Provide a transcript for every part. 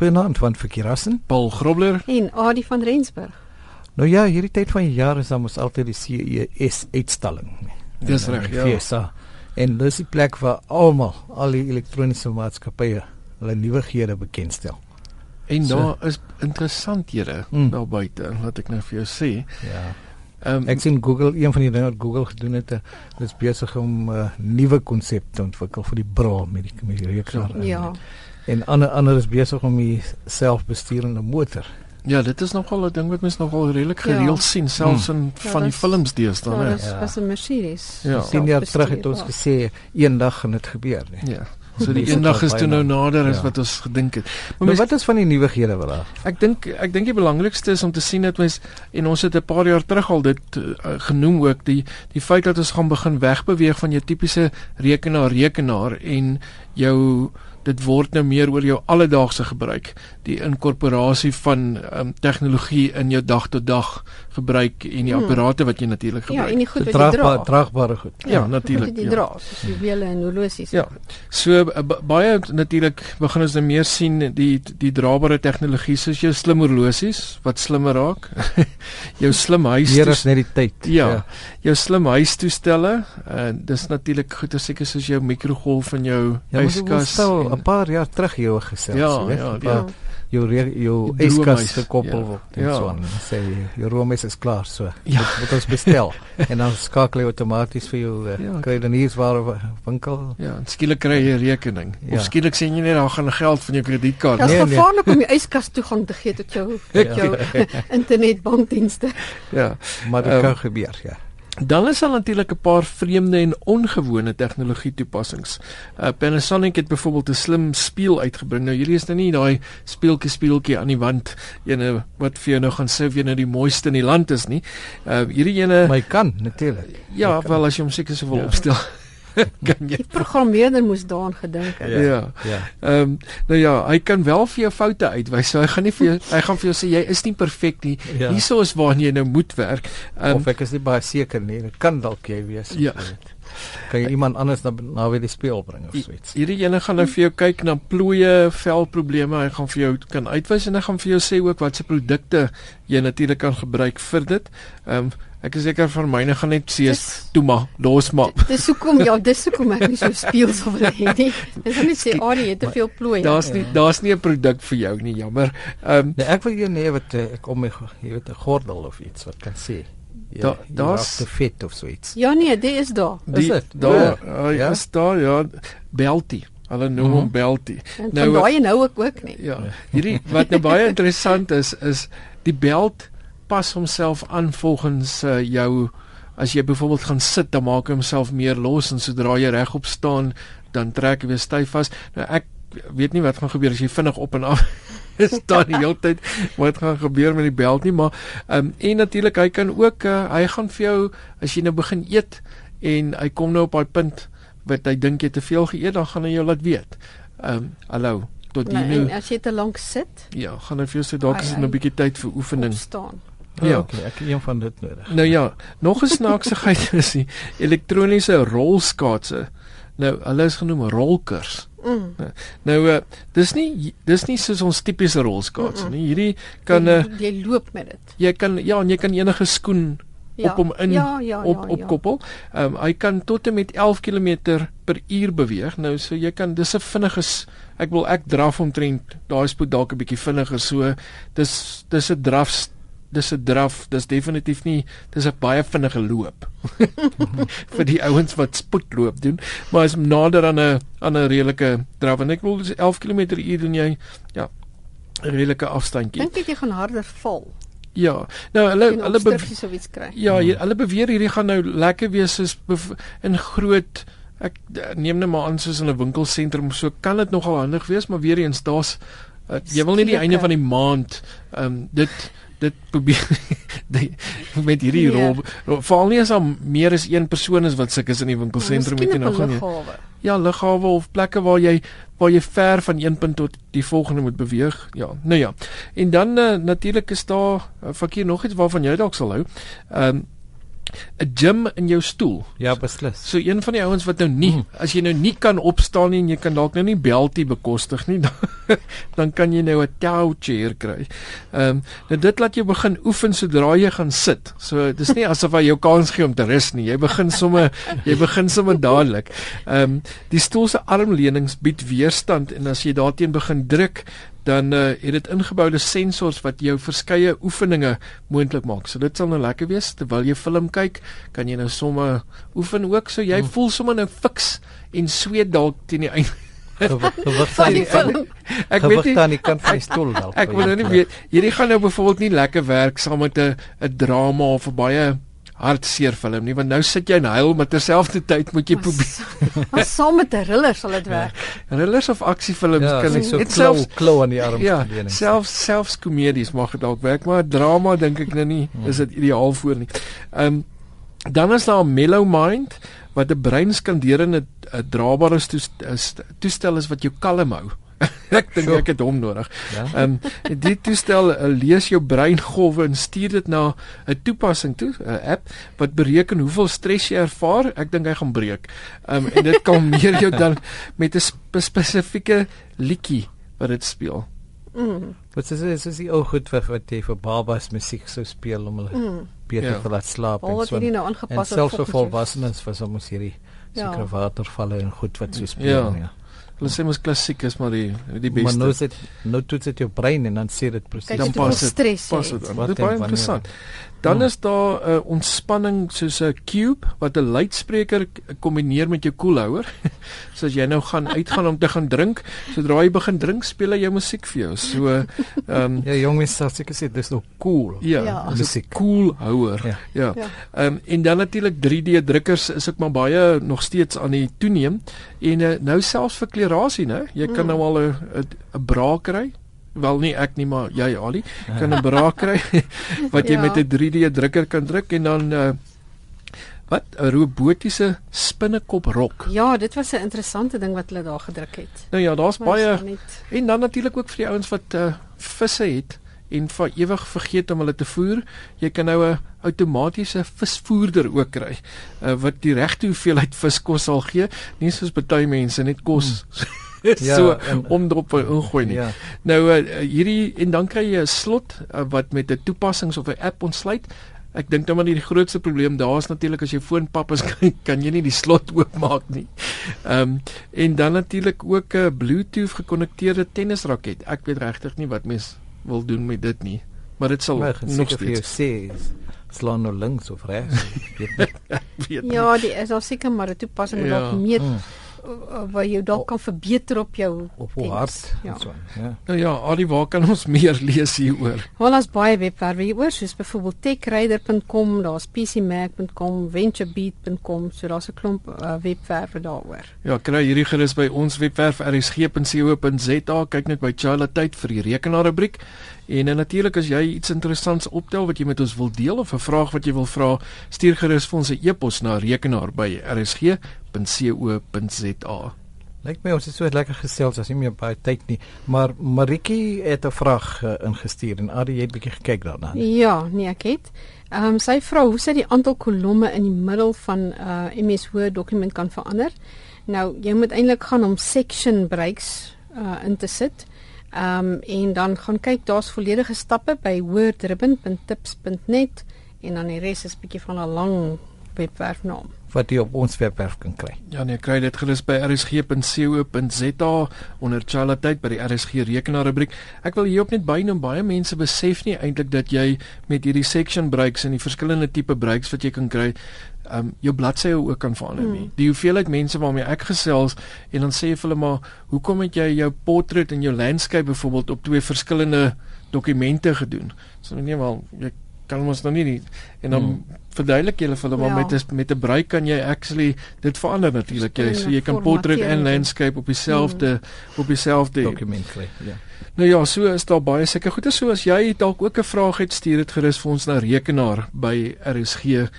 Goeienaand van Verkeerassen. Paul Grobler en Adie van Rensburg. Nou ja, hierdie tyd van die jaar is dan mos altyd die CES uitstalling. Dis reg, ja. FIESA. En dis die plek waar almal al die elektroniese maatskappye hulle nuwighede bekendstel. En so, daar is interessanthede mm. daar buite, laat ek nou vir jou sê. Ja. Ehm um, ek sien Google, een van die dinge wat Google gedoen het, is besig om 'n uh, nuwe konsep te ontwikkel vir die bra met die met die rekenaar. Ja. En ander ander is besig om die selfbesturende motor Ja, dit is nogal 'n ding wat mens nogal redelik gereeld ja. sien selfs hmm. in ja, van die films deesdae, ja, hè. Ja, was 'n Mercedes. Ja. Sien jy terug het ons gesê eendag gaan dit gebeur, nee. Ja. So die eendag is toe nou nader as ja. wat ons gedink het. Maar, maar mens, wat is van die nuwighede wat daar? Ek dink ek dink die belangrikste is om te sien dat mens en ons het 'n paar jaar terug al dit uh, genoem ook die die feit dat ons gaan begin wegbeweeg van jou tipiese rekenaar rekenaar en jou dit word nou meer oor jou alledaagse gebruik die inkorporasie van um, tegnologie in jou dag tot dag gebruik en die hmm. apparate wat jy natuurlik gebruik. Ja, en die goed wat jy dra. Draagbare goed. Ja, ja natuurlik. Die ja. dra, soos wiele en horlosies. Ja. So uh, baie natuurlik begin ons nou meer sien die die draabare tegnologie soos jou slim horlosies wat slimmer raak. jou slim huis. Hier is net die tyd. Ja. ja. Jou slim huistoestelle en uh, dis natuurlik goed as seker soos jou mikrogolf en jou ja, yskas. Ja, 'n paar jaar terug hier gesels, ja, weet jy? Ja, ja jou jou yskas gekoppel ja. word en ja. so aan. Sê jou roomys is klaar so. Ja. Moet ons bestel en dan skakel hy outomaties vir jou uh, ja. kry dan hier waar winkel. Ja, skielik kry jy 'n rekening. Ja. Of skielik sien jy net daar gaan geld van jou kredietkaart. Dit is nee, nee. gevaarlik nee. om die yskas toegang te gee tot jou tot jou ja. internetbankdienste. Ja, maar dit um, kan gebeur, ja. Dan is daar natuurlik 'n paar vreemde en ongewone tegnologie toepassings. Uh, Panasonic het byvoorbeeld 'n slim spieël uitgebring. Nou hierdie is nou nie daai speeltjie speeltjie aan die wand ene wat vir jou nou gaan sê wie nou die mooiste in die land is nie. Uh hierdie ene My kan natuurlik. Ja, wel as jy hom seker sou wil ja. opstel. kan jy die programmeerder moes daaraan gedink het. Ja. Ja. Ehm um, nou ja, hy kan wel vir jou foute uitwys. So hy gaan nie vir jou hy gaan vir jou sê jy is nie perfek nie. Ja. Hierso is waar jy nou moet werk. Um, of ek is nie baie seker nie. Dit kan dalk jy wees. Ja. Kan jy iemand anders na na weer die speel bring of so iets. Hierdie ene gaan nou vir jou kyk na plooie, velprobleme. Hy gaan vir jou kan uitwys en hy gaan vir jou sê ook watse produkte jy natuurlik kan gebruik vir dit. Ehm um, Ek is seker van myne gaan net sê toe maar los maar. Dis hoekom ja, dis hoekom ek nie so speel so wil hê nie. Dis net sê oh nee, te veel plooi. Daar's nie daar's nie 'n produk vir jou nie, jammer. Ehm um, nee, ek wil jou nee wat eh, ek om my jy weet 'n gordel of iets wat kan sê. Ja, daar's te fit of so iets. Ja nee, dit is daar. Is dit? Daar, ja, ja, is daar ja, belty. Hulle noem hom mm -hmm. belty. Nou daai nou ek ook nie. Ja. Hierdie wat nou baie interessant is is die belt pas homself aan volgens uh, jou as jy byvoorbeeld gaan sit dan maak hy homself meer los en sodra jy regop staan dan trek hy weer styf vas. Nou ek weet nie wat gaan gebeur as jy vinnig op en af staan die hele tyd wat gaan gebeur met die belt nie maar um, en natuurlik hy kan ook uh, hy gaan vir jou as jy nou begin eet en hy kom nou op daai punt wat hy dink jy te veel geëet dan gaan hy jou laat weet. Ehm um, hallo tot die nou. En as jy te lank sit? Ja, gaan hy vir jou sê dalk is dit 'n bietjie tyd vir oefening. Staan. Ja, oh, okay, ek het een van dit nodig. Nou ja, nog 'n snaaksigheid is die elektroniese rolskaatse. Nou, hulle is genoem rolkers. Mm. Nou, uh, dis nie dis nie soos ons tipiese rolskaats nie. Hierdie kan uh, jy loop met dit. Jy kan ja, en jy kan enige skoen ja, op hom in ja, ja, op ja, opkoppel. Ehm ja. um, hy kan tot en met 11 km per uur beweeg. Nou so jy kan dis 'n vinnige ek wil ek draf omtrent daai spoed dalk 'n bietjie vinniger so. Dis dis 'n draf dis 'n draf, dis definitief nie dis 'n baie vinnige loop vir die ouens wat spoedloop doen, maar is nader aan 'n aan 'n redelike draf en ek wil dis 11 km/h doen jy ja, 'n redelike afstandjie. Dink jy gaan harder val? Ja. Nou hulle hulle beweer Ja, hier, hulle beweer hierdie gaan nou lekker wees is in groot ek neem net maar aan soos in 'n winkelsentrum so kan dit nogal handig wees, maar weer eens daar's uh, jy wil nie die einde van die maand ehm um, dit dit probeer die, met hierdie nee. rol veral nie as daar meer as een persoon is wat sukkel in die winkelsentrum met jy nou gaan ja lughawe of plekke waar jy waar jy ver van een punt tot die volgende moet beweeg. Ja nou ja. En dan uh, natuurlik is daar uh, verkeer nog iets waarvan jy dalk sal hou. Ehm um, 'n gym in jou stoel. Ja, beslis. So een van die ouens wat nou nie mm. as jy nou nie kan opstaan nie en jy kan dalk nou nie beltie bekostig nie, dan, dan kan jy nou 'n tow chair kry. Ehm um, nou dit laat jou begin oefen sodra jy gaan sit. So dis nie asof jy jou kans gee om te rus nie. Jy begin sommer jy begin sommer dadelik. Ehm um, die stoel se armleunings bied weerstand en as jy daarteen begin druk, dan uh, het dit ingeboude sensors wat jou verskeie oefeninge moontlik maak. So dit sal nou lekker wees terwyl jy film kyk, kan jy nou sommer oefen ook so jy hmm. voel sommer nou fiks en sweet dalk teen die einde. Wat sê jy? Ek weet nie dan kan van die stoel dalk. Ek wil nou nie weet hierdie gaan nou byvoorbeeld nie lekker werk saam met 'n 'n drama of 'n baie hartseer film nie want nou sit jy en huil maar terselfdertyd moet jy probeer. Maar saam met 'n thriller sal dit werk. Ja, thrillers of aksiefilms ja, kan ek so klou klou aan die arms ja, selfs selfs komedies mag dit dalk werk maar drama dink ek nou nie hmm. is dit ideaal voor nie. Ehm um, dan is daar Mellow Mind wat 'n breinskanderende draabare toestel is wat jou kalm hou. Ek dink ek het hom nodig. Ja. Ehm ja? um, die toestel uh, lees jou breingolwe en stuur dit na 'n toepassing toe, 'n app wat bereken hoeveel stres jy ervaar. Ek dink hy gaan breek. Ehm um, en dit kalmeer jou dan met 'n sp spesifieke liedjie wat dit speel. Mm. Wat is dit? Is dit ook goed vir wat jy vir babas musiek sou speel om hulle mm. beter ja. te laat slaap en so. Nou en selfs vir volwassenes vir soms hierdie ja. sekere watervalle en goed wat so speel. Ja. ja. Hulle sê mos klassiek is maar die die beste. Maar nou sit nou toets dit jou brein en dan sê dit presies dan pas dit pas dit. Dit is baie interessant. Dan hmm. is daar 'n uh, ontspanning soos 'n cube wat 'n luidspreker kombineer met jou koelhouer. so as jy nou gaan uitgaan om te gaan drink, sodra jy begin drink, speel hy jou musiek vir jou. So ehm um, ja, jong mense sê seker sê dis nog cool. Ja, ja. musiek koelhouer. Ja. Ja. ja. Ehm um, en dan natuurlik 3D drukkers is ook maar baie nog steeds aan die toeneem en uh, nou selfs vir klerasie, né? Jy kan mm. nou al 'n 'n bra kry wel nie ek nie maar jy Ali kan 'n braak kry wat jy ja. met 'n 3D drukker kan druk en dan uh, wat 'n robotiese spinnekop rok. Ja, dit was 'n interessante ding wat hulle daar gedruk het. Nou ja, daar's baie en dan natuurlik ook vir die ouens wat uh, visse het en vir ewig vergeet om hulle te voer. Jy kan nou 'n outomatiese visvoerder ook kry uh, wat die regte hoeveelheid viskos sal gee, nie soos baie mense net kos hmm. ja, so omdrop ingooi nie. Ja. Nou uh, hierdie en dan kry jy 'n slot uh, wat met 'n toepassings of 'n app ontsluit. Ek dink dan maar die grootste probleem daar is natuurlik as jy foonpap is kan, kan jy nie die slot oopmaak nie. Ehm um, en dan natuurlik ook 'n Bluetooth gekonnekteerde tennisraket. Ek weet regtig nie wat mens wil doen met dit nie, maar dit sal maar, nog steeds sê slaan nou links of regs. ja, die is al seker maar 'n toepassing wat ja. meer hmm wat jy dalk kan verbeter op jou op hoe hard ja. so ja. Nou ja Ali waar kan ons meer lees hieroor? Wel as baie webwerwe hieroor soos byvoorbeeld techrider.com daar's pcmac.com venturebeat.com so daar's 'n klomp uh, webwerwe daaroor. Ja kry hierdie gerus by ons webwerf rsg.co.za kyk net by Charlotte tyd vir die rekenaar rubriek En uh, natuurlik as jy iets interessants optel wat jy met ons wil deel of 'n vraag wat jy wil vra, stuur gerus vir ons 'n e-pos na rekenaar by rsg.co.za. Lyk my ons het so lekker gesels as nie meer baie tyd nie, maar Maritjie het 'n vraag uh, ingestuur en Adie het bietjie gekyk daarna. Ja, nee ek het. Ehm um, sy vra hoe sy die aantal kolomme in die middel van 'n uh, MS Word dokument kan verander. Nou, jy moet eintlik gaan om section breaks uh, in te sit. Ehm um, en dan gaan kyk, daar's volledige stappe by wordribbon.tips.net en dan die res is bietjie van 'n lang webwerfnaam wat jy op ons webwerf kan kry. Ja nee, kry dit gerus by rsg.co.za onder Charlotte by die RSG rekenaar rubriek. Ek wil hierop net bynoem baie mense besef nie eintlik dat jy met hierdie section breaks en die verskillende tipe breaks wat jy kan kry, um jou bladsye ook kan verander nie. Hmm. Die hoeveelheid mense waarmee ek gesels en dan sê jy vir hulle maar, "Hoekom het jy jou portret en jou landscape byvoorbeeld op twee verskillende dokumente gedoen?" So nee, wel, jy kan ons nou nie die, en dan hmm. Verduidelik jy hulle vir hulle maar ja. met met 'n bruik kan jy actually dit verander natuurlik. Jy so jy kan portrait en landscape op dieselfde hmm. op dieselfde dokument kry. Ja. Nou ja, so is daar baie seker goeie so as jy dalk ook 'n vraag het, stuur dit gerus vir ons na rekenaar by rsg.co.za.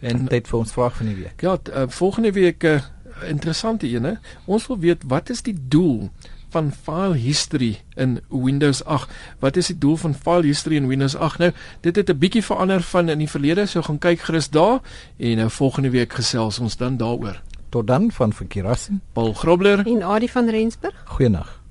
En dit vir ons vraag van die week. Ja, uh, volgende week 'n uh, interessante een. Ons wil weet wat is die doel van file history in Windows 8. Wat is die doel van file history in Windows 8? Nou, dit het 'n bietjie verander van in die verlede, so gaan kyk gerus daar en nou volgende week gesels ons dan daaroor. Tot dan van Verkeerassen, Paul Grobler en Adie van Rensburg. Goeienaand.